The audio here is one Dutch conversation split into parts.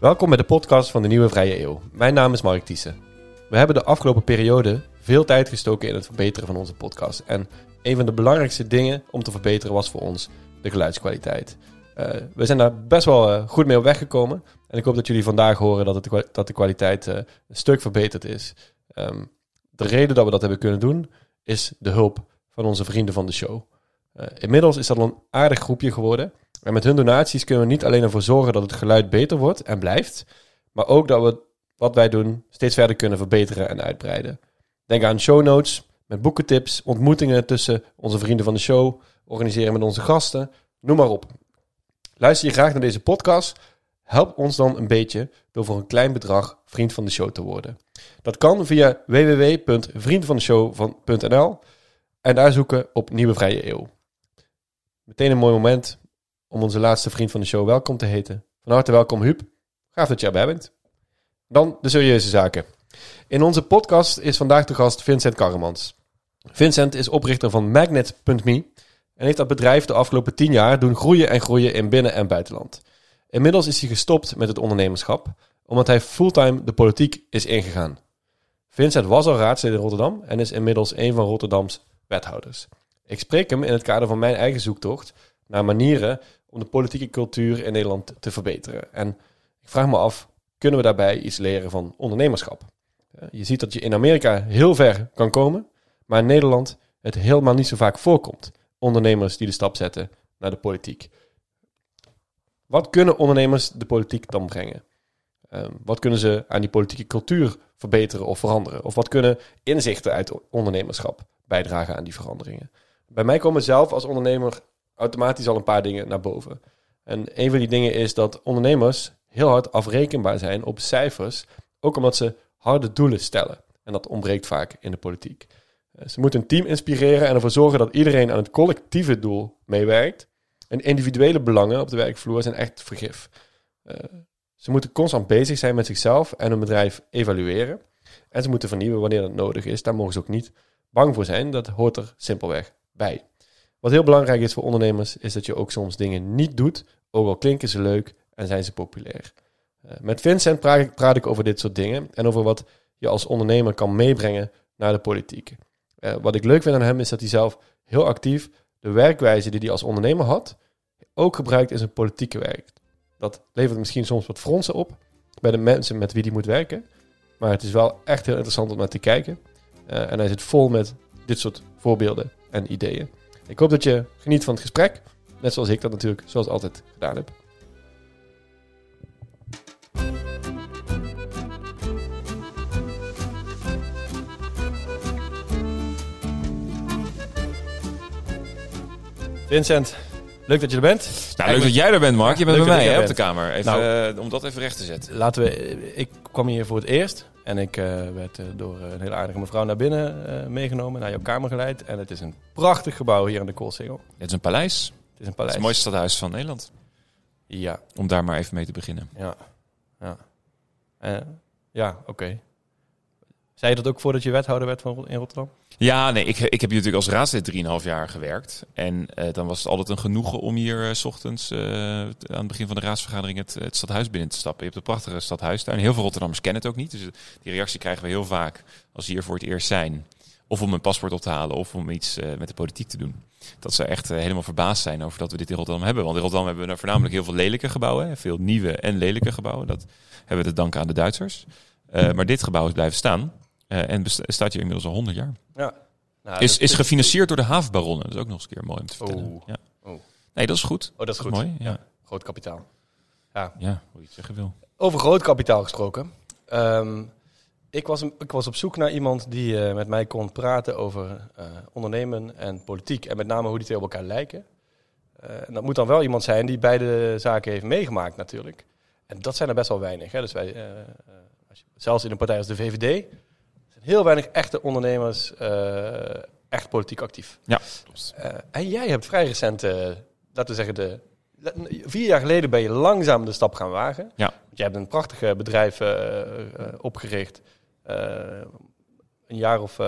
Welkom bij de podcast van de Nieuwe Vrije Eeuw. Mijn naam is Mark Thiessen. We hebben de afgelopen periode veel tijd gestoken in het verbeteren van onze podcast. En een van de belangrijkste dingen om te verbeteren was voor ons de geluidskwaliteit. Uh, we zijn daar best wel uh, goed mee op weggekomen. En ik hoop dat jullie vandaag horen dat, het, dat de kwaliteit uh, een stuk verbeterd is. Um, de reden dat we dat hebben kunnen doen is de hulp van onze vrienden van de show. inmiddels is dat al een aardig groepje geworden. En met hun donaties kunnen we niet alleen ervoor zorgen dat het geluid beter wordt en blijft, maar ook dat we wat wij doen steeds verder kunnen verbeteren en uitbreiden. Denk aan show notes met boekentips, ontmoetingen tussen onze vrienden van de show, organiseren met onze gasten, noem maar op. Luister je graag naar deze podcast? Help ons dan een beetje door voor een klein bedrag vriend van de show te worden. Dat kan via www.vriendvandeshow.nl en daar zoeken op Nieuwe Vrije Eeuw. Meteen een mooi moment om onze laatste vriend van de show welkom te heten. Van harte welkom, Huub. Gaaf dat je erbij bent. Dan de serieuze zaken. In onze podcast is vandaag de gast Vincent Karremans. Vincent is oprichter van Magnet.me en heeft dat bedrijf de afgelopen tien jaar doen groeien en groeien in binnen- en buitenland. Inmiddels is hij gestopt met het ondernemerschap, omdat hij fulltime de politiek is ingegaan. Vincent was al raadslid in Rotterdam en is inmiddels een van Rotterdams wethouders. Ik spreek hem in het kader van mijn eigen zoektocht naar manieren om de politieke cultuur in Nederland te verbeteren. En ik vraag me af, kunnen we daarbij iets leren van ondernemerschap? Je ziet dat je in Amerika heel ver kan komen, maar in Nederland het helemaal niet zo vaak voorkomt. Ondernemers die de stap zetten naar de politiek. Wat kunnen ondernemers de politiek dan brengen? Ehm, wat kunnen ze aan die politieke cultuur verbeteren of veranderen? Of wat kunnen inzichten uit ondernemerschap bijdragen aan die veranderingen? Bij mij komen zelf als ondernemer automatisch al een paar dingen naar boven. En een van die dingen is dat ondernemers heel hard afrekenbaar zijn op cijfers, ook omdat ze harde doelen stellen. En dat ontbreekt vaak in de politiek. Eh, ze moeten een team inspireren en ervoor zorgen dat iedereen aan het collectieve doel meewerkt. En individuele belangen op de werkvloer zijn echt vergif. Uh, ze moeten constant bezig zijn met zichzelf en hun bedrijf evalueren. En ze moeten vernieuwen wanneer dat nodig is. Daar mogen ze ook niet bang voor zijn. Dat hoort er simpelweg bij. Wat heel belangrijk is voor ondernemers, is dat je ook soms dingen niet doet, ook al klinken ze leuk en zijn ze populair. Uh, met Vincent praat ik, praat ik, over dit soort dingen en over wat je als ondernemer kan meebrengen naar de politiek. Uh, wat ik leuk vind aan hem is dat hij zelf heel actief de werkwijze die hij als ondernemer had, ook gebruikt in zijn politieke werk. Dat levert misschien soms wat fronsen op bij de mensen met wie hij moet werken. Maar het is wel echt heel interessant om naar te kijken. Uh, en hij zit vol met dit soort voorbeelden en ideeën. Ik hoop dat je geniet van het gesprek. Net zoals ik dat natuurlijk, zoals altijd, gedaan heb. Vincent, leuk dat je er bent. Nou, leuk dat jij er bent, Mark. Je bent bij mij hè, op de kamer. Even, nou, uh, om dat even recht te zetten. Laten we. Ik kwam hier voor het eerst. En ik uh, werd uh, door een hele aardige mevrouw naar binnen meegenomen, naar jouw kamer geleid. En het is een prachtig gebouw hier aan de Koolsingel. Het is een paleis. Het is een paleis. Het, mooiste stadhuis van Nederland. Ja. Om daar maar even mee te beginnen. Ja. Ja. ja, oké. Okay. Zei je dat ook voordat je wethouder werd van, in Rotterdam? Ja, nee, ik, ik heb hier natuurlijk als raadslid 3,5 jaar gewerkt. En uh, dan was het altijd een genoegen om hier uh, s ochtends uh, aan het begin van de raadsvergadering het, het stadhuis binnen te stappen. Je hebt een prachtige stadhuistuin. Heel veel Rotterdammers kennen het ook niet. Dus die reactie krijgen we heel vaak als ze hier voor het eerst zijn. Of om een paspoort op te halen of om iets met de politiek te doen. Dat ze echt helemaal verbaasd zijn over dat we dit in Rotterdam hebben. Want in Rotterdam hebben we nou voornamelijk heel veel lelijke gebouwen. Veel nieuwe en lelijke gebouwen. Dat hebben we te danken aan de Duitsers. maar dit gebouw is blijven staan. Uh, en staat hier inmiddels al 100 jaar. Ja. Nou, is, is gefinancierd door de havenbaronnen. Dat is ook nog eens een keer mooi om te vertellen. Oh. Ja. Oh. Nee, dat is goed. Oh, dat is goed. mooi. Ja. ja. Groot kapitaal. Ja. ja, hoe je het zeggen wil. Over groot kapitaal gesproken. Um, ik, was, ik was op zoek naar iemand die uh, met mij kon praten over uh, ondernemen en politiek. En met name hoe die twee op elkaar lijken. en dat moet dan wel iemand zijn die beide zaken heeft meegemaakt natuurlijk. En dat zijn er best wel weinig. Hè. Dus wij, als je, zelfs in een partij als de VVD heel weinig echte ondernemers uh, echt politiek actief. Ja. Uh, en jij hebt vrij recent, uh, laten we zeggen, de, vier jaar geleden ben je langzaam de stap gaan wagen. Ja. Je hebt een prachtig bedrijf opgericht. een jaar of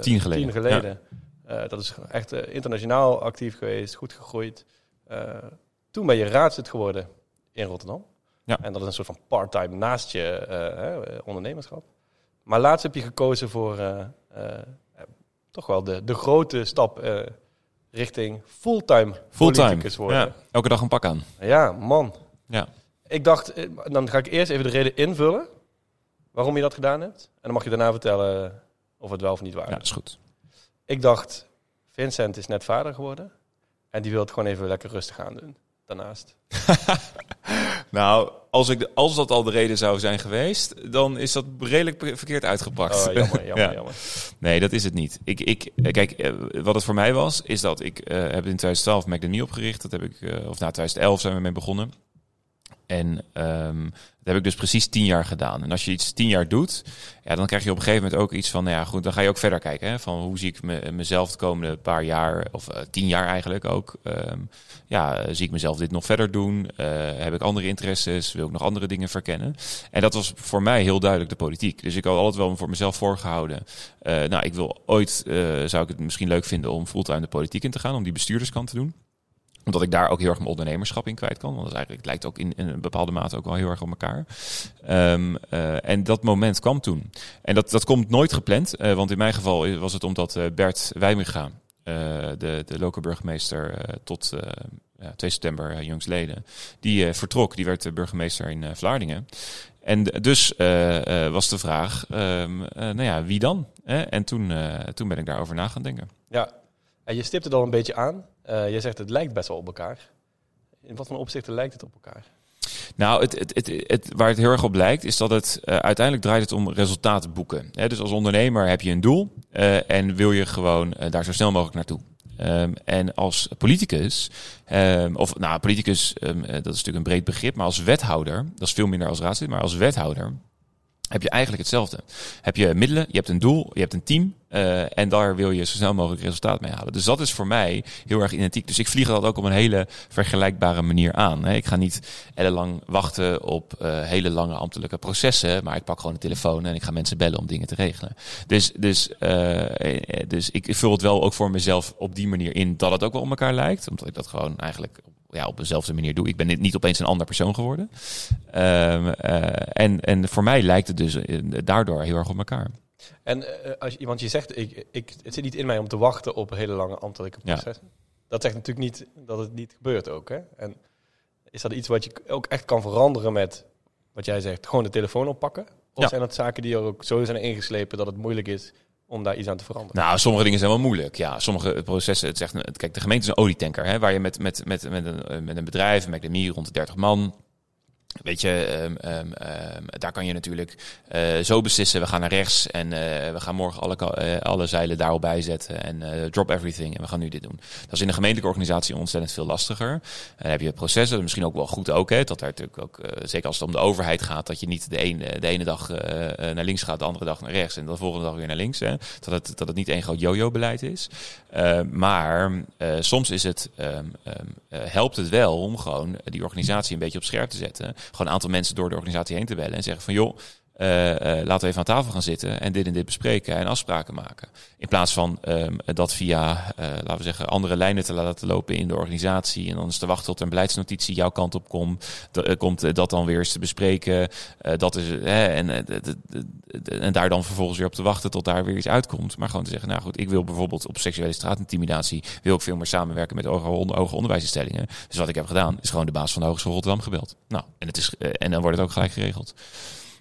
tien geleden. Tien geleden. Ja. dat is echt internationaal actief geweest, goed gegroeid. toen ben je raadslid geworden in Rotterdam. Ja. En dat is een soort van part-time naast je eh, ondernemerschap. Maar laatst heb je gekozen voor eh, eh, toch wel de, de grote stap eh, richting fulltime, Fulltime. politicus worden. Ja, elke dag een pak aan. Ja, man. Ja. Ik dacht, dan ga ik eerst even de reden invullen waarom je dat gedaan hebt. En dan mag je daarna vertellen of het wel of niet waar Ja, is. is goed. Ik dacht, Vincent is net vader geworden. En die wil het gewoon even lekker rustig aan doen. Daarnaast. Nou, als, ik, als dat al de reden zou zijn geweest, dan is dat redelijk verkeerd uitgepakt. Oh, jammer, jammer, Ja. jammer. Nee, dat is het niet. Ik, ik, eh, kijk, eh, wat het voor mij was, is dat ik eh, heb in 2012 McDonald's opgericht. Dat heb ik, of na 2011 zijn we mee begonnen. En ehm, dat heb ik dus precies tien jaar gedaan. En als je iets tien jaar doet, ja, dan krijg je op een gegeven moment ook iets van, nou ja, goed, dan ga je ook verder kijken. Hè, van hoe zie ik me, mezelf de komende paar jaar, of eh, tien jaar eigenlijk ook. ehm, ja, zie ik mezelf dit nog verder doen? Eh, heb ik andere interesses? Wil ik nog andere dingen verkennen? En dat was voor mij heel duidelijk de politiek. Dus ik had altijd wel voor mezelf voorgehouden. eh, nou, ik wil ooit, zou ik het misschien leuk vinden om fulltime de politiek in te gaan, om die bestuurderskant te doen omdat ik daar ook heel erg mijn ondernemerschap in kwijt kan. Want dat is eigenlijk, het lijkt ook in, een bepaalde mate ook wel heel erg op elkaar. Ehm, eh, en dat moment kwam toen. En dat, dat komt nooit gepland. eh, want in mijn geval was het omdat eh, Bert Wijminga, de, de lokale burgemeester tot eh, ja, 2 september jongstleden, die vertrok. Die werd burgemeester in Vlaardingen. En dus was de vraag, ehm, eh, nou ja, wie dan? En toen, toen ben ik daarover na gaan denken. Ja, en je stipt het al een beetje aan. Eh je zegt het lijkt best wel op elkaar. In wat voor opzichten lijkt het op elkaar? Nou, het, het, het, waar het heel erg op lijkt, is dat het uh, uiteindelijk draait het om resultaten boeken. Dus als ondernemer heb je een doel uh, en wil je gewoon daar zo snel mogelijk naartoe. Um, en als politicus, um, of nou, politicus, um, dat is natuurlijk een breed begrip, maar als wethouder, dat is veel minder als raadslid, maar als wethouder heb je eigenlijk hetzelfde. Heb je middelen, je hebt een doel, je hebt een team uh, en daar wil je zo snel mogelijk resultaat mee halen. Dus dat is voor mij heel erg identiek. Dus ik vlieg dat ook op een hele vergelijkbare manier aan. Ik ga niet ellenlang wachten op uh, hele lange ambtelijke processen, maar ik pak gewoon de telefoon en ik ga mensen bellen om dingen te regelen. Dus, dus, uh, dus ik vul het wel ook voor mezelf op die manier in dat het ook wel op elkaar lijkt, omdat ik dat gewoon eigenlijk ja, op dezelfde manier doe. Ik ben niet opeens een ander persoon geworden. Um, en, en voor mij lijkt het dus daardoor heel erg op elkaar. En uh, als je, want je zegt, ik, ik, het zit niet in mij om te wachten op hele lange ambtelijke processen. Ja. Dat zegt natuurlijk niet dat het niet gebeurt ook. Hè? En is dat iets wat je ook echt kan veranderen met wat jij zegt, gewoon de telefoon oppakken? Of ja. zijn dat zaken die er ook zo zijn ingeslepen dat het moeilijk is om daar iets aan te veranderen? Nou, sommige dingen zijn wel moeilijk. Ja, sommige processen. Het zegt, kijk, de gemeente is een olietanker, hè, waar je met, met, met, met, een, met een bedrijf, met een rond de 30 man. Weet je, um, um, um, daar kan je natuurlijk uh, zo beslissen. We gaan naar rechts en uh, we gaan morgen alle, uh, alle zeilen daarop bijzetten. En drop everything en we gaan nu dit doen. Dat is in een gemeentelijke organisatie ontzettend veel lastiger. Dan heb je processen, misschien ook wel goed ook. Hè, dat er natuurlijk ook, zeker als het om de overheid gaat, dat je niet de ene, de ene dag naar links gaat, de andere dag naar rechts. En de volgende dag weer naar links. Hè, dat, het, dat het niet één groot yo-yo-beleid is. maar soms is het, helpt het wel om gewoon die organisatie een beetje op scherp te zetten gewoon een aantal mensen door de organisatie heen te bellen en zeggen van joh, uh, laten we even aan tafel gaan zitten en dit en dit bespreken en afspraken maken. In plaats van um, dat via, uh, laten we zeggen, andere lijnen te laten lopen in de organisatie en dan is te wachten tot een beleidsnotitie jouw kant op komt, komt dat dan weer eens te bespreken. dat is, en, en daar dan vervolgens weer op te wachten tot daar weer iets uitkomt. Maar gewoon te zeggen, nou goed, ik wil bijvoorbeeld op seksuele straatintimidatie, wil ik veel meer samenwerken met hoger onderwijsinstellingen. Dus wat ik heb gedaan, is gewoon de baas van de Hogeschool Rotterdam gebeld. Nou, en, het is, en dan wordt het ook gelijk geregeld.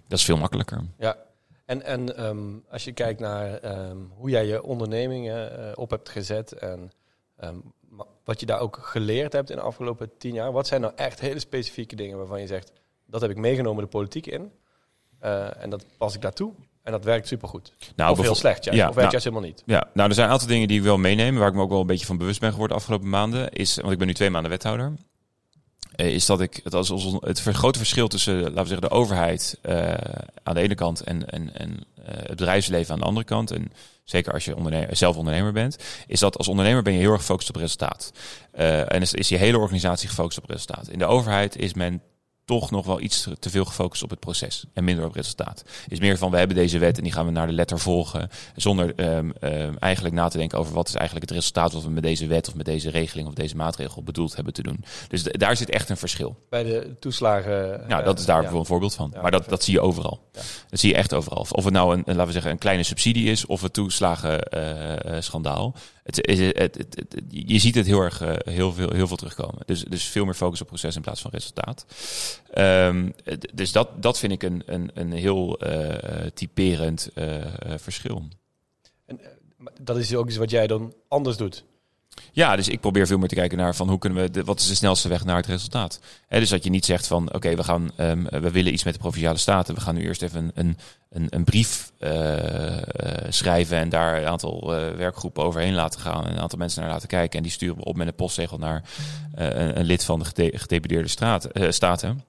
Dat is veel makkelijker. Ja, en, en um, als je kijkt naar um, hoe jij je ondernemingen uh, op hebt gezet en um, wat je daar ook geleerd hebt in de afgelopen tien jaar, wat zijn nou echt hele specifieke dingen waarvan je zegt, dat heb ik meegenomen de politiek in uh, en dat pas ik daartoe en dat werkt supergoed. Nou, of heel slecht, juist. Ja, of werkt nou, juist helemaal niet. Ja, nou er zijn een aantal dingen die ik wel meenemen, waar ik me ook wel een beetje van bewust ben geworden de afgelopen maanden, is, want ik ben nu twee maanden wethouder, is dat ik het als, het grote verschil tussen, laten we zeggen, de overheid uh, aan de ene kant en, en, en uh, het bedrijfsleven aan de andere kant. En zeker als je zelf ondernemer bent, is dat als ondernemer ben je heel erg gefocust op resultaat. En is, is je hele organisatie gefocust op resultaat. In de overheid is men toch nog wel iets te veel gefocust op het proces en minder op resultaat. Is meer van we hebben deze wet en die gaan we naar de letter volgen. Zonder um, um, eigenlijk na te denken over wat is eigenlijk het resultaat wat we met deze wet of met deze regeling of deze maatregel bedoeld hebben te doen. Dus daar zit echt een verschil. Bij de toeslagen. Nou, dat is daar bijvoorbeeld een voorbeeld van. Ja, maar dat, dat zie je overal. Ja. Dat zie je echt overal. Of het nou een, laten we zeggen, een kleine subsidie is of het toeslagen uh, schandaal. Het, je ziet het heel erg uh, heel, veel, heel veel terugkomen. Dus, dus veel meer focus op proces in plaats van resultaat. Um, dus dat, dat vind ik een, een, een heel uh, typerend uh, verschil. En dat is ook iets wat jij dan anders doet? Ja, dus ik probeer veel meer te kijken naar van hoe kunnen we, de, wat is de snelste weg naar het resultaat. He, dus dat je niet zegt van oké, we gaan, um, we willen iets met de provinciale staten. We gaan nu eerst even een, een, een brief uh, schrijven en daar een aantal uh, werkgroepen overheen laten gaan. En een aantal mensen naar laten kijken. En die sturen we op met een postzegel naar een, een, lid van de gede gedeputeerde straat, staten.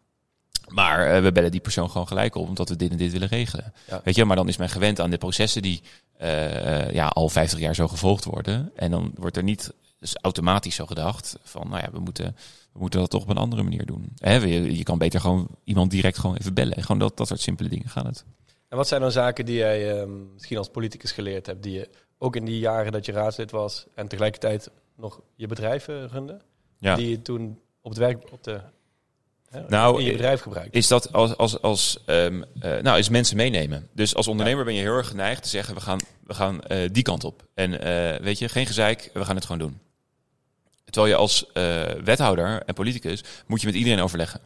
Maar uh, we bellen die persoon gewoon gelijk op, omdat we dit en dit willen regelen. Ja. Weet je, maar dan is men gewend aan de processen die uh, ja, al 50 jaar zo gevolgd worden. En dan wordt er niet dus automatisch zo gedacht van, nou ja, we moeten, we moeten dat toch op een andere manier doen. Hè, je, je kan beter gewoon iemand direct gewoon even bellen. Gewoon dat, dat soort simpele dingen gaan het. En wat zijn dan zaken die jij uh, misschien als politicus geleerd hebt, die je ook in die jaren dat je raadslid was en tegelijkertijd nog je bedrijf runde, ja. die je toen op het werk op de nou, in je bedrijf gebruikt. Is dat als, als, als um, uh, nou, is mensen meenemen. Dus als ondernemer ben je heel erg geneigd te zeggen, we gaan, we gaan uh, die kant op. En uh, weet je, geen gezeik, we gaan het gewoon doen. Terwijl je als wethouder en politicus moet je met iedereen overleggen.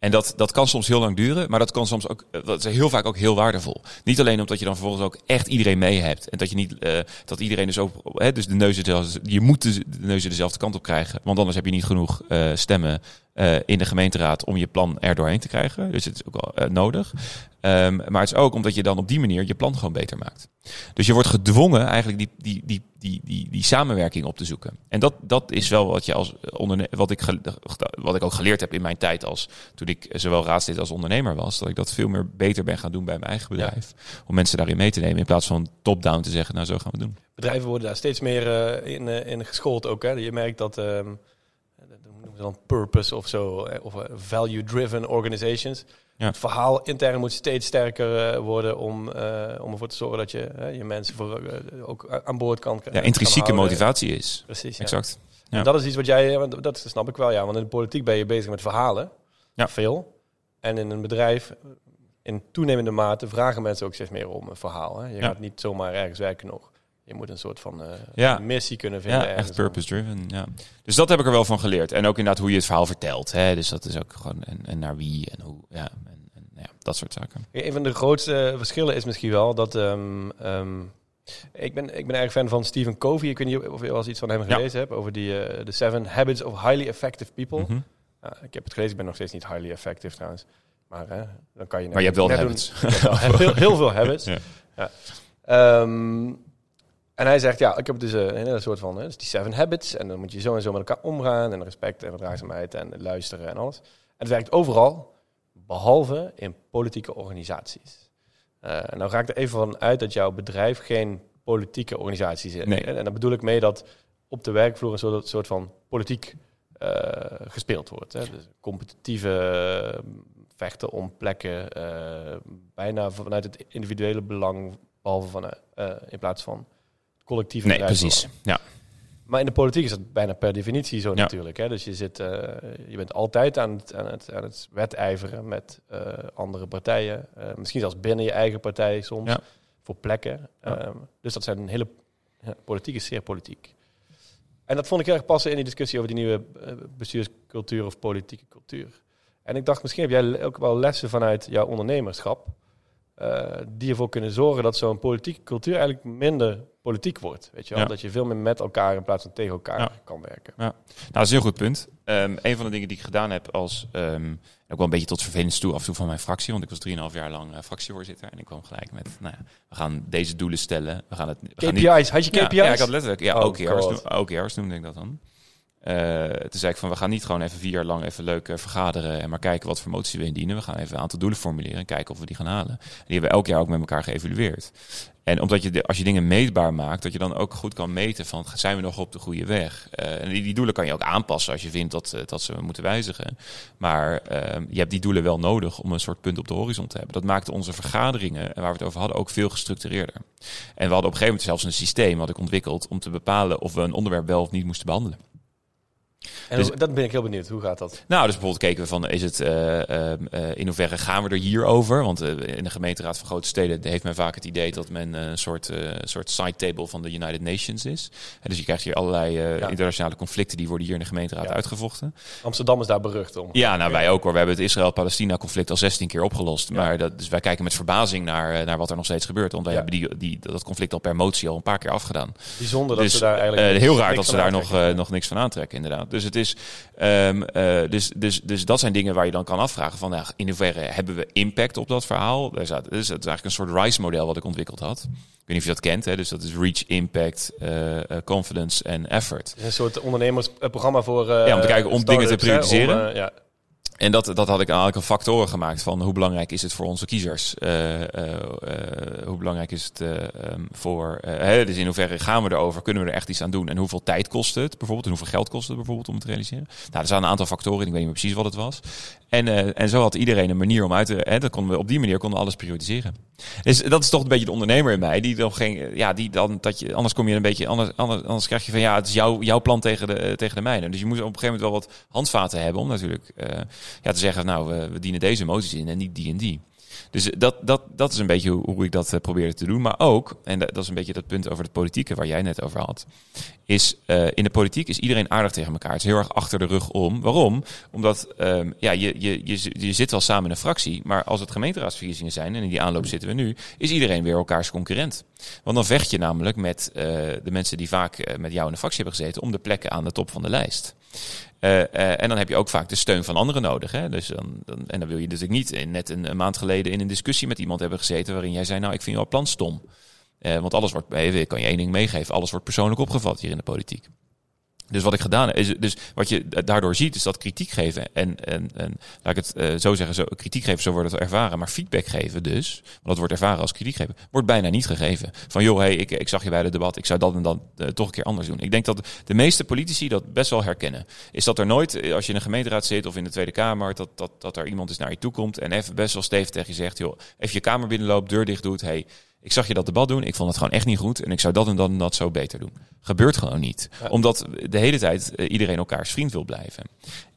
En dat, dat kan soms heel lang duren, maar dat kan soms ook, dat is heel vaak ook heel waardevol. Niet alleen omdat je dan vervolgens ook echt iedereen mee hebt. En dat je niet, uh, dat iedereen dus ook, hè, dus de neuzen, je moet de, de neuzen dezelfde kant op krijgen. Want anders heb je niet genoeg uh, stemmen uh, in de gemeenteraad om je plan er doorheen te krijgen. Dus het is ook wel uh, nodig. Um, maar het is ook omdat je dan op die manier je plan gewoon beter maakt. Dus je wordt gedwongen eigenlijk die, die, die, die, die, die samenwerking op te zoeken. En dat, dat is wel wat je als wat ik, wat ik ook geleerd heb in mijn tijd als toen ik zowel raadslid als ondernemer was. Dat ik dat veel meer beter ben gaan doen bij mijn eigen bedrijf. Ja. Om mensen daarin mee te nemen in plaats van top-down te zeggen, nou zo gaan we doen. Bedrijven worden daar steeds meer uh, in, in geschoold ook. Hè? Je merkt dat. Um ze dan purpose of zo, of value-driven organizations. Ja. Het verhaal intern moet steeds sterker uh, worden om, uh, om ervoor te zorgen dat je uh, je mensen voor, ook aan boord kan Ja, intrinsieke motivatie is. Precies, ja. Exact. Ja. En dat is iets wat jij, dat snap ik wel, ja. Want in de politiek ben je bezig met verhalen. Ja. Veel. En in een bedrijf, in toenemende mate, vragen mensen ook steeds meer om een verhaal. Hè. Je gaat niet zomaar ergens werken nog je moet een soort van uh, ja. missie kunnen vinden. Ja, echt purpose-driven. Ja. Dus dat heb ik er wel van geleerd. En ook inderdaad hoe je het verhaal vertelt. Hè? Dus dat is ook gewoon en, en naar wie en hoe. Ja, en, en ja, dat soort zaken. Een van de grootste verschillen is misschien wel dat. Um, um, ik ben, ik ben erg fan van Stephen Covey. Ik weet niet of je wel eens iets van hem gelezen ja. hebt over die uh, The Seven Habits of Highly Effective People. Mm -hmm. uh, ik heb het gelezen, ik ben nog steeds niet highly effective trouwens. Maar dan kan je. Maar je hebt wel habits. heel, heel, veel habits. ja. ja. Um, en hij zegt, ja, ik heb dus een, een soort van, dus die seven habits. En dan moet je zo en zo met elkaar omgaan. En respect en verdraagzaamheid en luisteren en alles. En het werkt overal, behalve in politieke organisaties. Uh, nou ga ik er even van uit dat jouw bedrijf geen politieke organisatie is. Nee. En dan bedoel ik mee dat op de werkvloer een soort, soort van politiek uh, gespeeld wordt. Hè. Dus competitieve vechten om plekken, bijna vanuit het individuele belang, behalve van, in plaats van collectieve Nee, precies. Ja. Maar in de politiek is dat bijna per definitie zo ja. natuurlijk. Hè? Dus je, zit, uh, je bent altijd aan het, aan het, aan het wedijveren met uh, andere partijen. Uh, misschien zelfs binnen je eigen partij soms. Ja. Voor plekken. Ja. Um, dus dat zijn een hele... politiek is zeer politiek. En dat vond ik erg passen in die discussie over die nieuwe bestuurscultuur of politieke cultuur. En ik dacht, misschien heb jij ook wel lessen vanuit jouw ondernemerschap. die ervoor kunnen zorgen dat zo'n politieke cultuur eigenlijk minder politiek wordt. Weet je wel? Ja. Dat je veel meer met elkaar in plaats van tegen elkaar ja. kan werken. Ja. Nou, dat is een heel goed punt. Um, een van de dingen die ik gedaan heb als, um, ook wel een beetje tot vervelend toe af en toe van mijn fractie, want ik was 3,5 jaar lang uh, fractievoorzitter en ik kwam gelijk met, nou ja, we gaan deze doelen stellen. We gaan het. We KPI's, gaan had je KPI's? Ja, ja, ik had letterlijk, ja, oh, OKR's, OKR's noemde ik dat dan. Eh, toen zei ik van, we gaan niet gewoon even vier jaar lang even leuk eh, vergaderen en maar kijken wat voor moties we indienen. We gaan even een aantal doelen formuleren en kijken of we die gaan halen. En die hebben we elk jaar ook met elkaar geëvalueerd. En omdat je, als je dingen meetbaar maakt, dat je dan ook goed kan meten van, zijn we nog op de goede weg? Eh, en die, doelen kan je ook aanpassen als je vindt dat, dat ze moeten wijzigen. Maar ehm, je hebt die doelen wel nodig om een soort punt op de horizon te hebben. Dat maakte onze vergaderingen, waar we het over hadden, ook veel gestructureerder. En we hadden op een gegeven moment zelfs een systeem wat ik ontwikkeld om te bepalen of we een onderwerp wel of niet moesten behandelen. En Dus- dat ben ik heel benieuwd. Hoe gaat dat? Nou, dus bijvoorbeeld keken we van, is het, eh, ehm, eh, in hoeverre gaan we er hier over? Want eh, in de gemeenteraad van grote steden heeft men vaak het idee dat men eh, een soort, eh soort side table van de United Nations is. En dus je krijgt hier allerlei eh, Ja. internationale conflicten die worden hier in de gemeenteraad Ja. uitgevochten. Amsterdam is daar berucht om. Ja, nou wij ook hoor. We hebben het Israël-Palestina-conflict al 16 keer opgelost. Maar dat, dus wij kijken met verbazing naar, eh, naar wat er nog steeds gebeurt. Want wij hebben die, die, dat conflict al per motie al een paar keer afgedaan. Bijzonder dat dus, ze daar eigenlijk... eh, heel raar dat ze daar nog, eh, nog niks van aantrekken, inderdaad. Dus, het is, ehm, eh, dus, dus, dus dat zijn dingen waar je dan kan afvragen van nou, in hoeverre hebben we impact op dat verhaal? Dus het is eigenlijk een soort RISE-model wat ik ontwikkeld had. Ik weet niet of je dat kent, hè? dus dat is Reach, Impact, eh, eh, Confidence en Effort. Een soort ondernemersprogramma voor... Ja, om te kijken, om dingen te om, eh, ja. En dat, dat had ik eigenlijk een factoren gemaakt van hoe belangrijk is het voor onze kiezers? Eh, eh, hoe belangrijk is het ehm, voor... hè, dus in hoeverre gaan we erover? Kunnen we er echt iets aan doen? En hoeveel tijd kost het bijvoorbeeld? En hoeveel geld kost het bijvoorbeeld om het te realiseren? Nou, er zijn een aantal factoren, ik weet niet meer precies wat het was. En, en zo had iedereen een manier om uit te... Hè, dat konden we, op die manier konden we alles prioritiseren. Dus dat is toch een beetje de ondernemer in mij. Die dan geen, ja, die dan, dat je, anders kom je een beetje, anders, anders, krijg je van ja, het is jouw, jouw plan tegen de, tegen de mijne. Dus je moet op een gegeven moment wel wat handvaten hebben om natuurlijk eh, ja, te zeggen, nou, we, dienen deze emoties in en niet die en die. Dus dat, dat, dat is een beetje hoe, ik dat uh, probeerde te doen. Maar ook, en dat, is een beetje dat punt over het politieke waar jij net over had, is uh, in de politiek is iedereen aardig tegen elkaar. Het is heel erg achter de rug om. Waarom? Omdat um, ja, je, je, je, je zit wel samen in een fractie, maar als het gemeenteraadsverkiezingen zijn, en in die aanloop zitten we nu, is iedereen weer elkaars concurrent. Want dan vecht je namelijk met de mensen die vaak met jou in de fractie hebben gezeten om de plekken aan de top van de lijst. Uh, uh, en dan heb je ook vaak de steun van anderen nodig. Hè? Dus dan, en dan wil je natuurlijk niet in, net een, maand geleden in een discussie met iemand hebben gezeten waarin jij zei, nou ik vind jouw plan stom. Want alles wordt, ik kan je één ding meegeven, alles wordt persoonlijk opgevat hier in de politiek. Dus wat ik gedaan heb, is dus wat je daardoor ziet, is dat kritiek geven en, en, en laat ik het uh, zo zeggen, zo, kritiek geven, zo wordt het ervaren, maar feedback geven dus, want dat wordt ervaren als kritiek geven, wordt bijna niet gegeven. Van joh, hey, ik, ik zag je bij het debat, ik zou dat en dat uh, toch een keer anders doen. Ik denk dat de meeste politici dat best wel herkennen. Is dat er nooit, als je in een gemeenteraad zit of in de Tweede Kamer, dat, dat, dat er iemand is naar je toe komt en even best wel stevig tegen je zegt, joh, even je kamer binnenloopt, deur dicht doet, hey, ik zag je dat debat doen. Ik vond het gewoon echt niet goed. En ik zou dat en dat en dat zo beter doen. Gebeurt gewoon niet. Ja. Omdat de hele tijd uh, iedereen elkaars vriend wil blijven.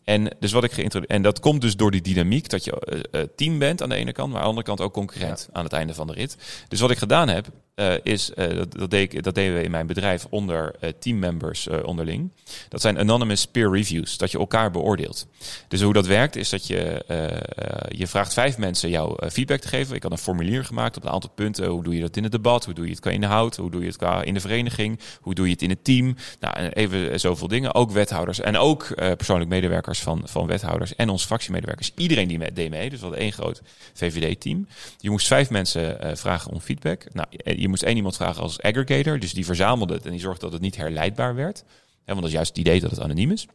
En, dus wat ik en dat komt dus door die dynamiek dat je uh, team bent aan de ene kant, maar aan de andere kant ook concurrent ja. aan het einde van de rit. Dus wat ik gedaan heb, uh, is, dat, dat, deed ik, dat deden we in mijn bedrijf onder teammembers onderling. Dat zijn anonymous peer reviews, dat je elkaar beoordeelt. Dus hoe dat werkt is dat je, eh, je vraagt vijf mensen jou feedback te geven. Ik had een formulier gemaakt op een aantal punten. Hoe doe je dat in het debat? Hoe doe je het qua inhoud? Hoe doe je het qua in de vereniging? Hoe doe je het in het team? Nou, even zoveel dingen. Ook wethouders en ook persoonlijk medewerkers van, van wethouders en onze fractiemedewerkers. Iedereen die met deed mee. Dus we hadden één groot VVD-team. Je moest vijf mensen uh, vragen om feedback. Nou, je moest één iemand vragen als aggregator. Dus die verzamelde het en die zorgde dat het niet herleidbaar werd. He, want dat is juist het idee dat het anoniem is.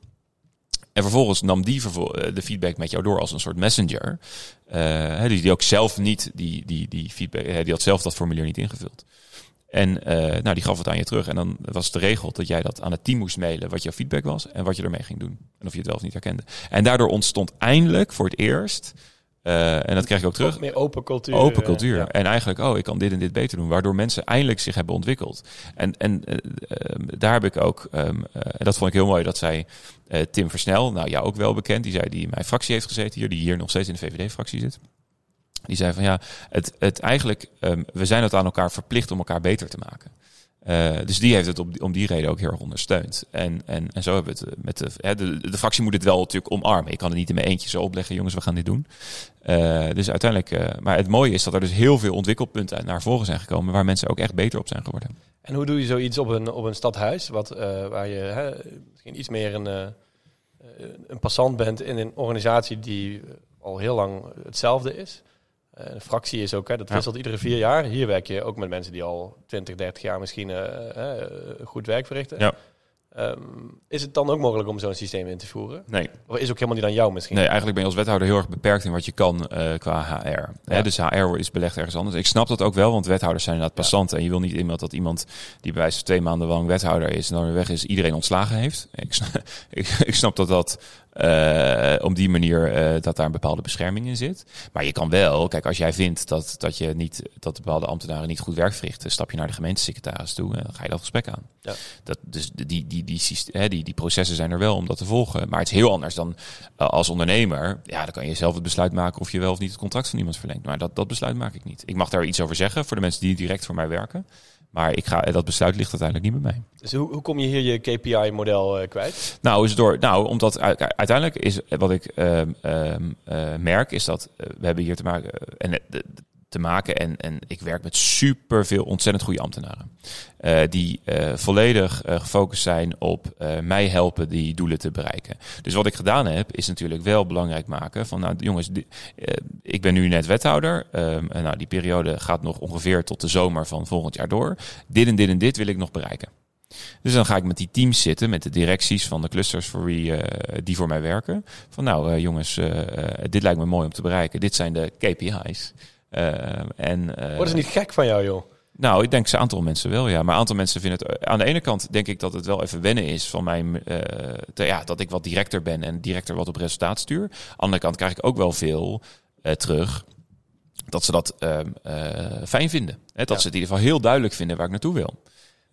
En vervolgens nam die de feedback met jou door als een soort messenger. Dus die ook zelf niet die, die, die feedback, die had zelf dat formulier niet ingevuld. En nou, die gaf het aan je terug. En dan was de regel dat jij dat aan het team moest mailen wat jouw feedback was en wat je ermee ging doen. En of je het wel of niet herkende. En daardoor ontstond eindelijk voor het eerst. Uh, en dat kreeg ik ook terug. Meer open cultuur. Open cultuur. Ja. En eigenlijk, oh, ik kan dit en dit beter doen. Waardoor mensen eindelijk zich hebben ontwikkeld. En, en uh, daar heb ik ook, um, uh, en dat vond ik heel mooi, dat zij Tim Versnel, nou ja, ook wel bekend, die zei die in mijn fractie heeft gezeten hier, die hier nog steeds in de VVD-fractie zit. Die zei van ja, het, het eigenlijk, um, we zijn het aan elkaar verplicht om elkaar beter te maken. Uh, dus die heeft het op, om die reden ook heel erg ondersteund. En, en, en zo hebben we het met de, hè, de, fractie moet het wel natuurlijk omarmen. Ik kan het niet in mijn eentje zo opleggen, jongens, we gaan dit doen. Uh, dus uiteindelijk, maar het mooie is dat er dus heel veel ontwikkelpunten naar voren zijn gekomen waar mensen ook echt beter op zijn geworden. En hoe doe je zoiets op een, op een stadhuis, wat, waar je hè, misschien iets meer een, een passant bent in een organisatie die al heel lang hetzelfde is? Een fractie is ook, hè, dat wisselt ja. iedere vier jaar. Hier werk je ook met mensen die al 20, 30 jaar misschien uh, uh, goed werk verrichten. Ja. Ehm, is het dan ook mogelijk om zo'n systeem in te voeren? Nee, Of is ook helemaal niet aan jou misschien? nee, eigenlijk ben je als wethouder heel erg beperkt in wat je kan eh, qua HR. Hè, dus HR is belegd ergens anders. Ik snap dat ook wel, want wethouders zijn inderdaad passanten. En je wil niet iemand dat iemand die bij wijze van twee maanden lang wethouder is en dan weer weg is, iedereen ontslagen heeft. Ik snap, ik, ik snap dat dat eh, op die manier eh, dat daar een bepaalde bescherming in zit. Maar je kan wel, kijk, als jij vindt dat, dat je niet dat bepaalde ambtenaren niet goed werk verrichten, stap je naar de gemeentesecretaris toe en dan ga je dat gesprek aan. Ja. Dat, dus die, die, die, die, hè, die, die processen zijn er wel om dat te volgen. Maar het is heel anders dan eh, als ondernemer. Ja, dan kan je zelf het besluit maken of je wel of niet het contract van iemand verlengt. Maar dat, dat besluit maak ik niet. Ik mag daar iets over zeggen voor de mensen die direct voor mij werken. Maar ik ga, dat besluit ligt uiteindelijk niet bij mij. Dus hoe, hoe kom je hier je KPI-model eh, kwijt? Nou, is het door. Nou, omdat uiteindelijk is wat ik ehm, ehm, eh, merk, is dat eh, we hebben hier te maken en te maken en, en ik werk met super veel ontzettend goede ambtenaren. eh, die eh, volledig eh, gefocust zijn op mij helpen die doelen te bereiken. Dus wat ik gedaan heb, is natuurlijk wel belangrijk maken van, nou jongens, ik ben nu net wethouder. ehm, en nou, die periode gaat nog ongeveer tot de zomer van volgend jaar door. Dit en dit en dit wil ik nog bereiken. Dus dan ga ik met die teams zitten, met de directies van de clusters voor wie, die voor mij werken. Van nou jongens, dit lijkt me mooi om te bereiken. Dit zijn de KPI's. Eh, en, eh, Wordt het niet gek van jou, joh? nou, ik denk een aantal mensen wel, ja. Maar een aantal mensen vinden het... Aan de ene kant denk ik dat het wel even wennen is van mijn... eh, te- ja, dat ik wat directer ben en directer wat op resultaat stuur. Aan de andere kant krijg ik ook wel veel eh, terug dat ze dat ehm, eh, fijn vinden. Hè, dat Ja. ze het in ieder geval heel duidelijk vinden waar ik naartoe wil.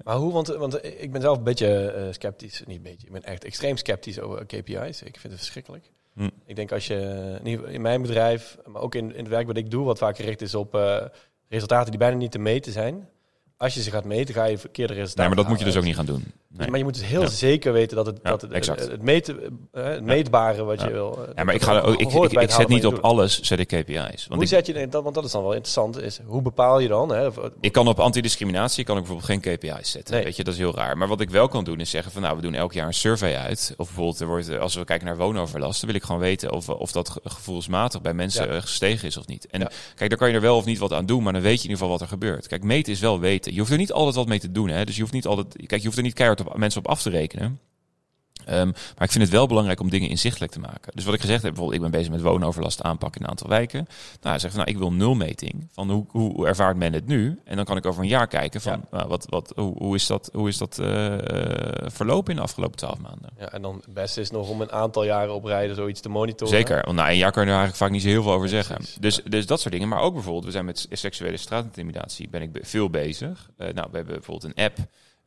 Maar hoe? Want, want ik ben zelf een beetje sceptisch. Niet een beetje, ik ben echt extreem sceptisch over KPI's. Ik vind het verschrikkelijk. Hm. Ik denk als je in, mijn bedrijf, maar ook in, in het werk wat ik doe, wat vaak gericht is op eh, resultaten die bijna niet te meten zijn. Als je ze gaat meten, ga je verkeerde resultaten. Nee, maar dat moet je dus ook niet gaan doen. Nee. Maar je moet dus heel Ja. zeker weten dat het, Ja, dat het, exact. het, meten, eh, het meetbare wat Ja. je wil. eh, Ja, maar ik, ga ook, ik, ik, ik zet niet op alles zet ik KPI's. Want Hoe ik, zet je dat? Want dat is dan wel interessant. Is hoe bepaal je dan? Hè? Ik kan op antidiscriminatie kan ik bijvoorbeeld geen KPI's zetten. Nee. Weet je, dat is heel raar. Maar wat ik wel kan doen is zeggen van nou, we doen elk jaar een survey uit. Of bijvoorbeeld er wordt, als we kijken naar woonoverlast, dan wil ik gewoon weten of, of dat ge- gevoelsmatig bij mensen gestegen is of niet. En kijk, daar kan je er wel of niet wat aan doen, maar dan weet je in ieder geval wat er gebeurt. Kijk, meten is wel weten. Je hoeft er niet altijd wat mee te doen. Hè? Dus je hoeft niet altijd. Kijk, je hoeft er niet keihard op mensen op af te rekenen. Ehm, maar ik vind het wel belangrijk om dingen inzichtelijk te maken. Dus wat ik gezegd heb, bijvoorbeeld, ik ben bezig met woonoverlast aanpakken in een aantal wijken. Nou, zeg van, nou, ik wil nulmeting. Van hoe, hoe, ervaart men het nu? En dan kan ik over een jaar kijken van, Ja. nou, wat, wat, hoe, hoe is dat, hoe is dat eh, verlopen in de afgelopen twaalf maanden? Ja, en dan het beste is nog om een aantal jaren op rijden zoiets te monitoren. Zeker, want na een jaar kan je er eigenlijk vaak niet zo heel veel over zeggen. precies. Dus, dus dat soort dingen. Maar ook bijvoorbeeld, we zijn met seksuele straatintimidatie, ben ik veel bezig. Eh, nou, we hebben bijvoorbeeld een app.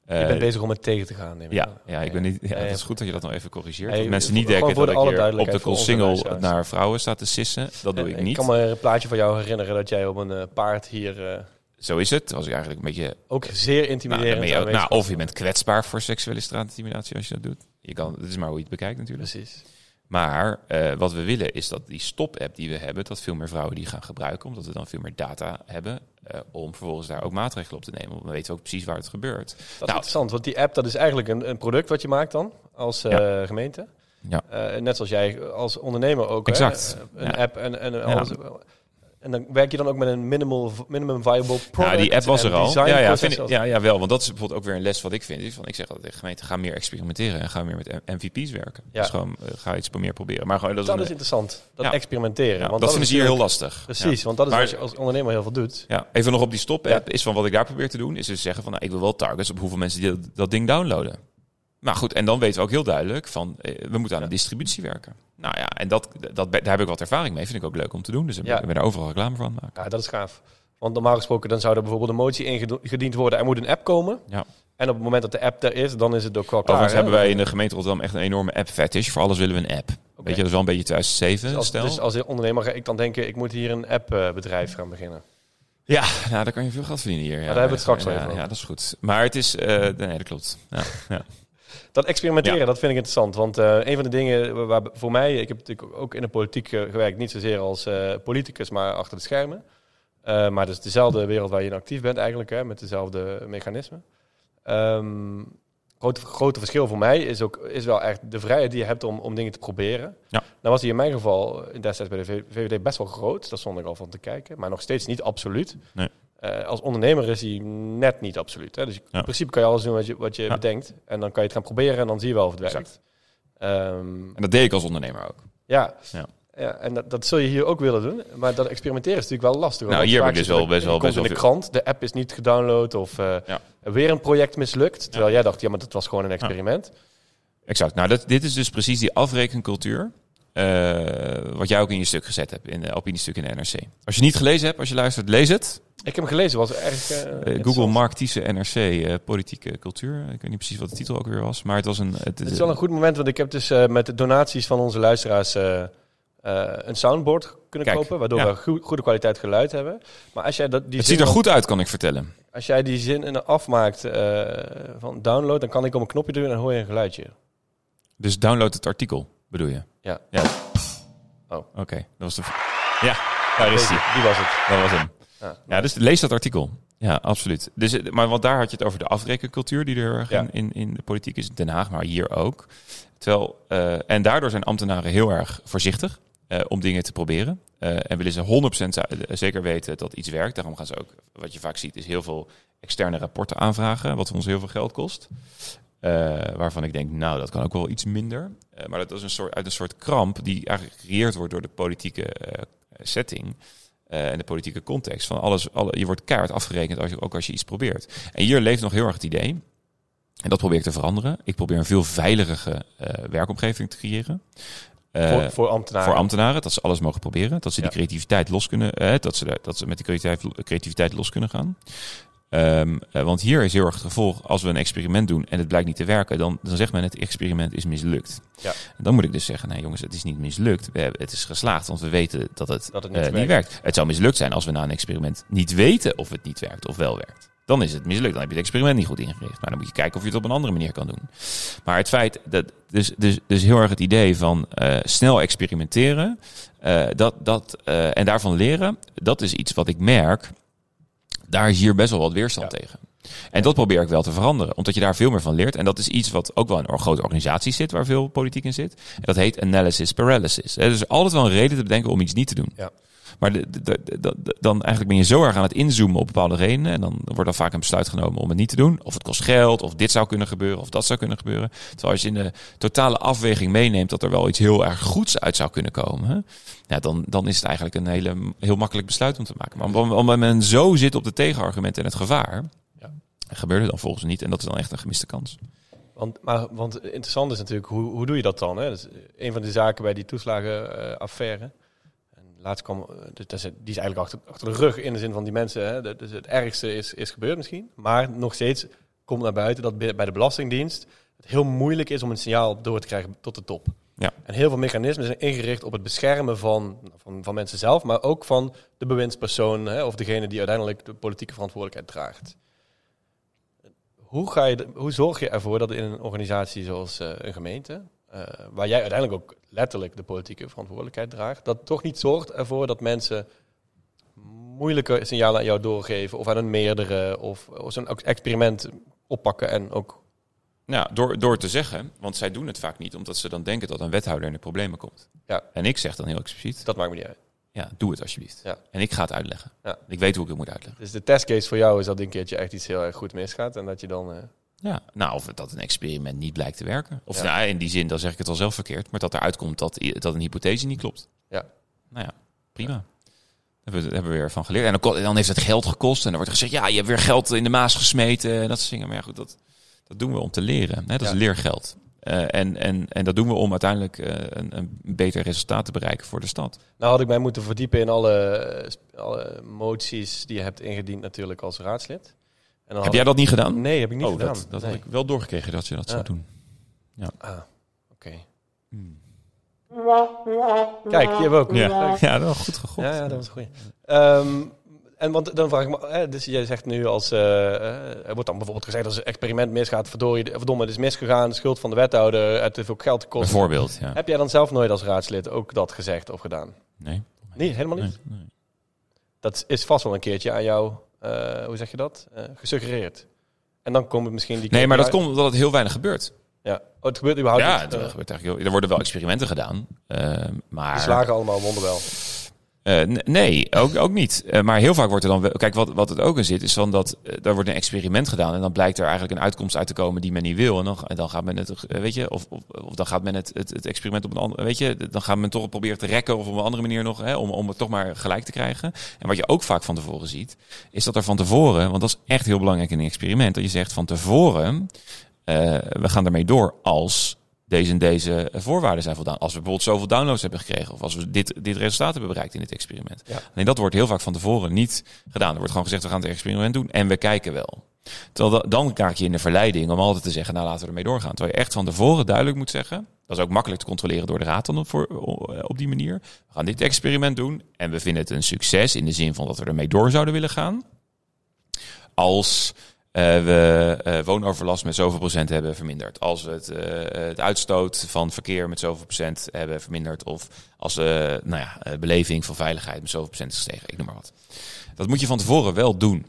Je eh, bent bezig om het tegen te gaan. neem ik Ja, aan. ja, ik ben niet, ja, dat is goed dat je dat nog even corrigeert. Dat mensen niet denken dat ik hier op duidelijkheid de onze single naar vrouwen sta te sissen. Dat doe Eh, ik niet. kan me een plaatje van jou herinneren dat jij op een eh, paard hier eh, Zo is het. Was ik eigenlijk een beetje... ook zeer Nou, intimiderend je nou, of je bent kwetsbaar voor seksuele straatintimidatie als je dat doet. Je kan, het is maar hoe je het bekijkt natuurlijk. Precies. Maar eh, wat we willen is dat die stop-app die we hebben, dat veel meer vrouwen die gaan gebruiken, omdat we dan veel meer data hebben, eh, om vervolgens daar ook maatregelen op te nemen. Want dan weten we ook precies waar het gebeurt. Dat is Nou. interessant, want die app dat is eigenlijk een, een product wat je maakt dan als eh, gemeente. Ja. Eh, net zoals jij als ondernemer ook. hè, Exact. eh, een Ja. app en, en alles. En dan werk je dan ook met een minimal, minimum viable product. Ja, die app was er al. Ja, ja, vind ik, ja, ja, wel. Want dat is bijvoorbeeld ook weer een les wat ik vind. Is van, ik zeg altijd tegen gemeenten, ga meer experimenteren en ga meer met MVP's werken. Ja. Dus gewoon, eh, ga iets meer proberen. Maar gewoon, dat is, Dat een- interessant, dat Ja. experimenteren. ja, want dat vinden ze hier heel lastig. Precies, want dat is Maar- wat je als ondernemer heel veel doet. Ja, even nog op die stop-app is van wat ik daar probeer te doen, is dus zeggen van nou, ik wil wel targets op hoeveel mensen die dat, dat ding downloaden. Maar goed, en dan weten we ook heel duidelijk van eh, we moeten aan de distributie werken. Nou ja, en dat, dat, daar heb ik wat ervaring mee. Vind ik ook leuk om te doen. Dus Ja. ik ben daar overal reclame het maken. Ja, dat is gaaf. Want normaal gesproken dan zou er bijvoorbeeld een motie ingediend worden. Er moet een app komen. Ja. En op het moment dat de app er is, dan is het ook wel klaar. Overigens hè? hebben wij in de gemeente Rotterdam echt een enorme app-fetish. Voor alles willen we een app. Weet je, dat is wel een beetje 2007 Dus als, stel. dus als ondernemer ga ik dan denken, ik moet hier een app-bedrijf gaan beginnen. Ja, nou, daar kan je veel geld verdienen hier. Ja, daar hebben we het straks wel ja, even ja, over. dat is goed. Maar het is... eh, nee, dat klopt. Ja, ja. Dat experimenteren, Ja. dat vind ik interessant. Want eh, een van de dingen waar voor mij, ik heb natuurlijk ook in de politiek eh, gewerkt, niet zozeer als eh, politicus, maar achter de schermen. Eh, maar dus dezelfde wereld waar je in actief bent eigenlijk, hè, met dezelfde mechanismen. Ehm grote, grote verschil voor mij is ook is wel echt de vrijheid die je hebt om, om dingen te proberen. Ja. Nou was die in mijn geval in destijds bij de VVD best wel groot. Daar stond ik al van te kijken. Maar nog steeds niet absoluut. Nee. Eh, als ondernemer is hij net niet absoluut. Hè? Dus Ja. in principe kan je alles doen wat je, wat je Ja. bedenkt. En dan kan je het gaan proberen en dan zie je wel of het werkt. Ehm, En dat deed ik als ondernemer ook. ja. Ja. Ja, en dat, dat zul je hier ook willen doen. Maar dat experimenteren is natuurlijk wel lastig. hoor. Nou, hier heb ik dus wel best wel- best in de krant, de app is niet gedownload of eh, weer een project mislukt. Terwijl jij dacht, ja, maar dat was gewoon een experiment. Exact. Nou, dat, dit is dus precies die afrekencultuur. eh, wat jij ook in je stuk gezet hebt, in de opiniestuk in de NRC. Als je niet gelezen hebt, als je luistert, lees het. Ik heb hem gelezen, was erg. eh, Eh. Google Mark Thiessen NRC, eh, politieke cultuur. Ik weet niet precies wat de titel ook weer was, maar het was een... Het, Het is wel een goed moment, want ik heb dus met de donaties van onze luisteraars een soundboard kunnen Kijk, kopen, waardoor ja. we goe- goede kwaliteit geluid hebben. Maar als jij dat, die het ziet er goed uit, kan ik vertellen. als jij die zin in afmaakt van download, dan kan ik op een knopje doen en dan hoor je een geluidje. Dus download het artikel, bedoel je? Ja. ja. Oh. Oké, dat was de... Ja, daar is hij. die was het. Dat was hem. Ja. Ja, dus lees dat artikel. Ja, absoluut. Dus, eh, maar want daar had je het over de afrekencultuur die er Ja. in, in, de politiek is. in Den Haag, maar hier ook. Terwijl, eh, en daardoor zijn ambtenaren heel erg voorzichtig eh, om dingen te proberen. En willen ze 100% za- eh, zeker weten dat iets werkt. Daarom gaan ze ook, wat je vaak ziet, is heel veel externe rapporten aanvragen. Wat ons heel veel geld kost. Waarvan ik denk, nou, dat kan ook wel iets minder. Maar dat is een soort, uit een soort kramp die eigenlijk gecreëerd wordt door de politieke setting. Eh, en de politieke context. Van alles, alle, je wordt keihard afgerekend als je, ook als je iets probeert. En hier leeft nog heel erg het idee. En dat probeer ik te veranderen. Ik probeer een veel veiligere eh, werkomgeving te creëren. Eh, voor, voor ambtenaren. voor ambtenaren, dat ze alles mogen proberen. Dat ze die creativiteit los kunnen, eh, dat, ze dat ze met die creativiteit, creativiteit los kunnen gaan. Ehm, eh, want hier is heel erg het gevolg, als we een experiment doen en het blijkt niet te werken, dan, dan zegt men het experiment is mislukt. Ja. En dan moet ik dus zeggen, nee jongens, het is niet mislukt. We hebben, het is geslaagd, want we weten dat het, Dat het eh, niet werkt. werkt. Het zou mislukt zijn als we na een experiment niet weten of het niet werkt of wel werkt. Dan is het mislukt. Dan heb je het experiment niet goed ingericht. Maar dan moet je kijken of je het op een andere manier kan doen. Maar het feit dat. Dus, dus, dus heel erg het idee van eh, snel experimenteren. eh, dat, dat, eh, en daarvan leren. Dat is iets wat ik merk. Daar is hier best wel wat weerstand Ja. tegen. En dat probeer ik wel te veranderen. Omdat je daar veel meer van leert. En dat is iets wat ook wel in een grote organisatie zit. Waar veel politiek in zit. En dat heet analysis paralysis. Er is altijd wel een reden te bedenken om iets niet te doen. Ja. Maar de, de- de- de- de- dan eigenlijk ben je zo erg aan het inzoomen op bepaalde redenen. En dan wordt er vaak een besluit genomen om het niet te doen. Of het kost geld, of dit zou kunnen gebeuren, of dat zou kunnen gebeuren. Terwijl als je in de totale afweging meeneemt dat er wel iets heel erg goeds uit zou kunnen komen. hè, Ja, dan, dan is het eigenlijk een hele, heel makkelijk besluit om te maken. Maar om- omdat men zo zit op de tegenargumenten en het gevaar, Ja. gebeurt het dan volgens niet. En dat is dan echt een gemiste kans. Want, maar, want interessant is natuurlijk, hoe, hoe doe je dat dan? Hè? Dat is een van de zaken bij die toeslagenaffaire. en laatst kwam, eh, dus die is eigenlijk achter, achter de rug in de zin van die mensen. Hè? Dus het ergste is, is gebeurd misschien. Maar nog steeds komt naar buiten dat bij de Belastingdienst het heel moeilijk is om een signaal door te krijgen tot de top. Ja. En heel veel mechanismen zijn ingericht op het beschermen van, van, van mensen zelf, maar ook van de bewindspersoon hè, of degene die uiteindelijk de politieke verantwoordelijkheid draagt. Hoe, ga je, hoe zorg je ervoor dat in een organisatie zoals eh, een gemeente, eh, waar jij uiteindelijk ook letterlijk de politieke verantwoordelijkheid draagt, dat toch niet zorgt ervoor dat mensen moeilijke signalen aan jou doorgeven of aan een meerdere of, of zo'n experiment oppakken en ook Nou, door, door te zeggen, want zij doen het vaak niet, omdat ze dan denken dat een wethouder in de problemen komt. Ja. En ik zeg dan heel expliciet, dat maakt me niet uit. ja, doe het alsjeblieft. Ja. En ik ga het uitleggen. Ja. Ik weet hoe ik het moet uitleggen. Dus de testcase voor jou is dat een keertje echt iets heel erg goed misgaat en dat je dan eh, Ja, nou, of dat een experiment niet blijkt te werken. Of Ja. nou, in die zin, dan zeg ik het al zelf verkeerd, maar dat eruit komt dat, dat een hypothese niet klopt. Ja. Nou ja, prima. Daar hebben we, hebben we weer van geleerd. En dan, heeft het geld gekost en dan wordt er gezegd, ja, je hebt weer geld in de maas gesmeten en dat soort dingen. Maar ja, goed, dat, dat doen we om te leren. Hè? Dat Ja. is leergeld. Eh, en, en, en dat doen we om uiteindelijk eh, een, een beter resultaat te bereiken voor de stad. Nou had ik mij moeten verdiepen in alle, alle moties die je hebt ingediend natuurlijk als raadslid. En dan Heb jij dat niet gedaan? Nee, heb ik niet oh, gedaan. dat, dat Nee. had ik wel doorgekregen dat je dat Ja. zou doen. Ah, oké. Hmm. Kijk, hebben we ook. Ja, ja, wel goed gegokt. Ja, ja, dat was goeie. Ehm, en want dan vraag ik me, hè, dus jij zegt nu als, eh, eh, er wordt dan bijvoorbeeld gezegd als een experiment misgaat, verdorie, verdomme, het is misgegaan, schuld van de wethouder, het te veel geld kost. Bijvoorbeeld, ja. Heb jij dan zelf nooit als raadslid ook dat gezegd of gedaan? Nee. Nee, helemaal niet. Nee, nee. Dat is vast wel een keertje aan jou, eh, hoe zeg je dat, Eh, gesuggereerd. En dan komen misschien die... Nee, maar dat komt omdat het heel weinig gebeurt. Ja, oh, het gebeurt überhaupt ja, niet. het Eh, gebeurt eigenlijk heel, er worden wel experimenten gedaan. eh, maar die slagen allemaal wonderwel. Eh, nee, ook, ook niet. Eh, maar heel vaak wordt er dan. Kijk, wat, wat het ook in zit, is van dat eh, daar wordt een experiment gedaan. En dan blijkt er eigenlijk een uitkomst uit te komen die men niet wil. En dan, en dan gaat men het, weet je, of, of, dan gaat men het, het, experiment op een andere, weet je, dan gaat men toch proberen te rekken of op een andere manier nog, hè, om, om het toch maar gelijk te krijgen. En wat je ook vaak van tevoren ziet, is dat er van tevoren, want dat is echt heel belangrijk in een experiment, dat je zegt van tevoren, we gaan ermee door als deze en deze voorwaarden zijn voldaan. Als we bijvoorbeeld zoveel downloads hebben gekregen. Of als we dit, dit resultaat hebben bereikt in dit experiment. Ja. Nee, dat wordt heel vaak van tevoren niet gedaan. Er wordt gewoon gezegd, we gaan het experiment doen en we kijken wel. Terwijl da- dan raak je in de verleiding om altijd te zeggen, nou laten we ermee doorgaan. Terwijl je echt van tevoren duidelijk moet zeggen. Dat is ook makkelijk te controleren door de raad dan op, voor, op die manier. We gaan dit experiment doen en we vinden het een succes in de zin van dat we ermee door zouden willen gaan. Als eh, we eh, woonoverlast met zoveel procent hebben verminderd. Als we het, eh, het uitstoot van verkeer met zoveel procent hebben verminderd. Of als nou ja, eh, beleving van veiligheid met zoveel procent is gestegen. Ik noem maar wat. Dat moet je van tevoren wel doen.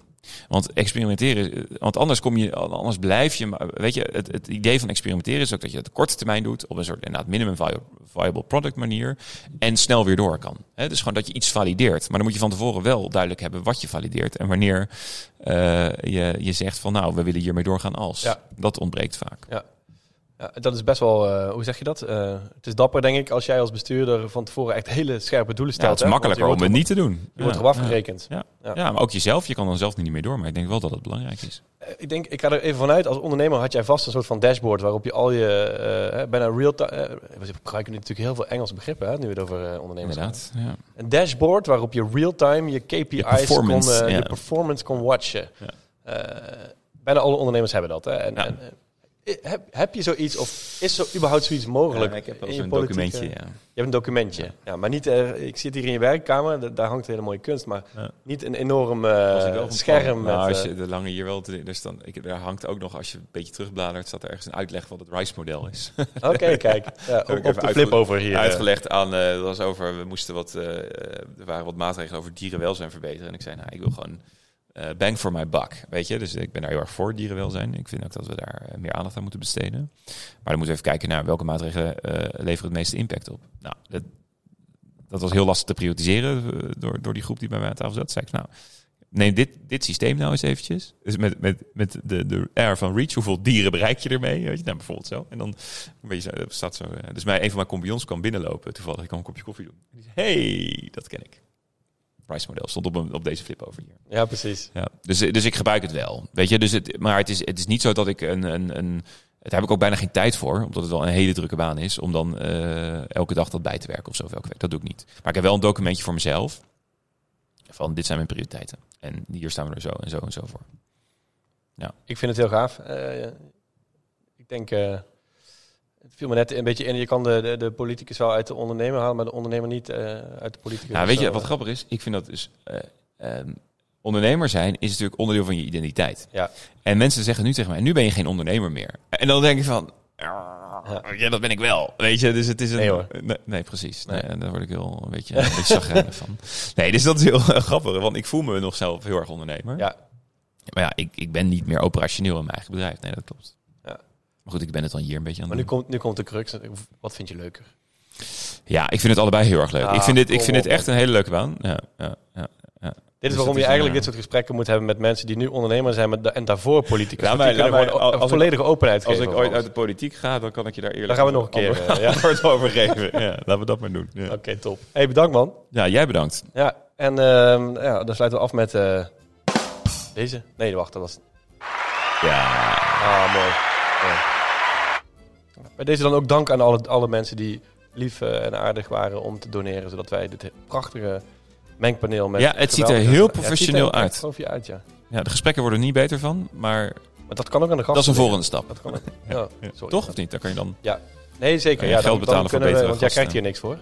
Want experimenteren, want anders kom je, anders blijf je. maar Weet je, het, het idee van experimenteren is ook dat je het op korte termijn doet op een soort inderdaad minimum viable, product manier en snel weer door kan. Hè, dus gewoon dat je iets valideert. Maar dan moet je van tevoren wel duidelijk hebben wat je valideert en wanneer eh, je, je zegt van nou, we willen hiermee doorgaan als. Ja. Dat ontbreekt vaak. Ja, dat is best wel, eh, hoe zeg je dat? Eh, het is dapper, denk ik, als jij als bestuurder van tevoren echt hele scherpe doelen Ja, stelt. het is hè? makkelijker om het niet te doen. Je wordt Ja, erop ja. afgerekend. Ja. Ja. Ja. maar ook jezelf. Je kan dan zelf niet meer door. Maar ik denk wel dat het belangrijk is. Eh, Ik denk, ik ga er even vanuit, als ondernemer had jij vast een soort van dashboard waarop je al je, eh, eh, bijna real-time, eh, we gebruiken nu natuurlijk heel veel Engelse begrippen, hè, nu we het over eh, ondernemers hebben. Inderdaad. Ja. Een dashboard waarop je real-time je KPI's Je performance, kon, eh, ja. je performance kon watchen. Ja. Eh, bijna alle ondernemers hebben dat. Hè? En, Ja. en, eh, heb, heb je zoiets, of is zo überhaupt zoiets mogelijk? Ja, ik heb wel documentje. Ja. Je hebt een documentje. Ja. maar niet, eh, ik zit hier in je werkkamer, da- daar hangt hele mooie kunst, maar Ja. niet een enorm van scherm. plan. met, Nou, als eh, je de lange hier wel te, dus dan, ik, daar hangt ook nog, als je een beetje terugbladert, staat er ergens een uitleg wat het RICE-model is. Oké, kijk. Ja, op, de flip over hier. Uitgelegd aan, eh, dat was over, we moesten wat, er waren wat maatregelen over dierenwelzijn verbeteren. En ik zei, nou, ik wil gewoon bang for my buck, weet je. Dus ik ben daar heel erg voor dierenwelzijn. Ik vind ook dat we daar eh, meer aandacht aan moeten besteden. Maar dan moeten we even kijken naar welke maatregelen eh, leveren het meeste impact op. Nou, dat, dat was heel lastig te prioritiseren eh, door, door die groep die bij mij aan tafel zat. Zei ik, nou, neem dit, dit systeem nou eens eventjes. Dus met, met, met de, de R van Reach, hoeveel dieren bereik je ermee? Weet je? Nou, bijvoorbeeld zo. En dan een beetje staat zo. eh, Dus mij, een van mijn compagnons kwam binnenlopen. Toevallig, ik een kopje koffie doen. Zei, hey, dat ken ik. Price model stond op, een, op deze flip over hier. Ja, precies. Ja, dus, dus ik gebruik het wel. Weet je, dus het, maar het is, het is niet zo dat ik een, een, een. Daar heb ik ook bijna geen tijd voor, omdat het wel een hele drukke baan is. Om dan eh, elke dag dat bij te werken of zo. Elke week. Dat doe ik niet. Maar ik heb wel een documentje voor mezelf. Van dit zijn mijn prioriteiten. En hier staan we er zo en zo en zo voor. Ik vind het heel gaaf. Eh, ik denk, eh, viel me net een beetje in, je kan de, de, de politicus wel uit de ondernemer halen, maar de ondernemer niet eh, uit de politicus. Nou, weet Zo, je wat eh, grappig is? Ik vind dat dus. eh, ehm, ondernemer zijn is natuurlijk onderdeel van je identiteit. Ja. En mensen zeggen nu tegen mij: nu ben je geen ondernemer meer. En dan denk ik van. Ja, dat ben ik wel. Weet je, dus het is een. Nee, hoor. Nee, nee, precies. Nee. Nee. en daar word ik heel een beetje, een beetje van. Nee, dus dat is heel grappig, want ik voel me nog zelf heel erg ondernemer. Ja, Maar ja, ik, ik ben niet meer operationeel in mijn eigen bedrijf. Nee, dat klopt. Ja. Maar goed, ik ben het dan hier een beetje aan maar nu komt, nu komt de crux. Wat vind je leuker? Ja, ik vind het allebei heel erg leuk. Ah, ik vind dit, ik vind dit echt een hele leuke baan. Ja, ja, ja. Dit is Dus waarom je is eigenlijk een, dit soort gesprekken moet hebben met mensen die nu ondernemer zijn maar da- en daarvoor politicus. Laat mij- laat mij- als ik- volledige openheid Als geven. ik ooit uit de politiek ga, dan kan ik je daar eerlijk Dan gaan we nog een keer, eh, ja. antwoord over geven. Ja, laten we dat maar doen. Ja. Oké, top. Hey, bedankt man. ja jij bedankt. Ja, en ehm, ja, dan sluiten we af met eh, deze. Nee, wacht, dat was... Ja, Ah, mooi. mooi. Bij deze dan ook dank aan alle, alle mensen die lief eh, en aardig waren om te doneren, zodat wij dit prachtige mengpaneel met... Ja, het ziet er heel Ja, het ziet er professioneel echt uit. uit, ja. ja, de gesprekken worden er niet beter van, maar Maar dat kan ook aan de gast. dat is een volgende stap. Dat kan ook. Ja, Ja. sorry. Toch of niet? Dan kan je dan... Nee, zeker. Ja, geld dan, betalen dan voor we, betere Want jij krijgt hier niks voor.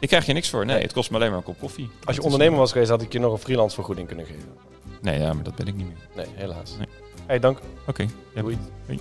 Ik krijg je niks voor. Nee, Nee. het kost me alleen maar een kop koffie. Als je ondernemer was geweest, had ik je nog een freelance vergoeding kunnen geven. Nee, ja, maar dat ben ik niet meer. Nee, helaas. Nee. Hey, dank. Oké. Ja. Doei. Doei.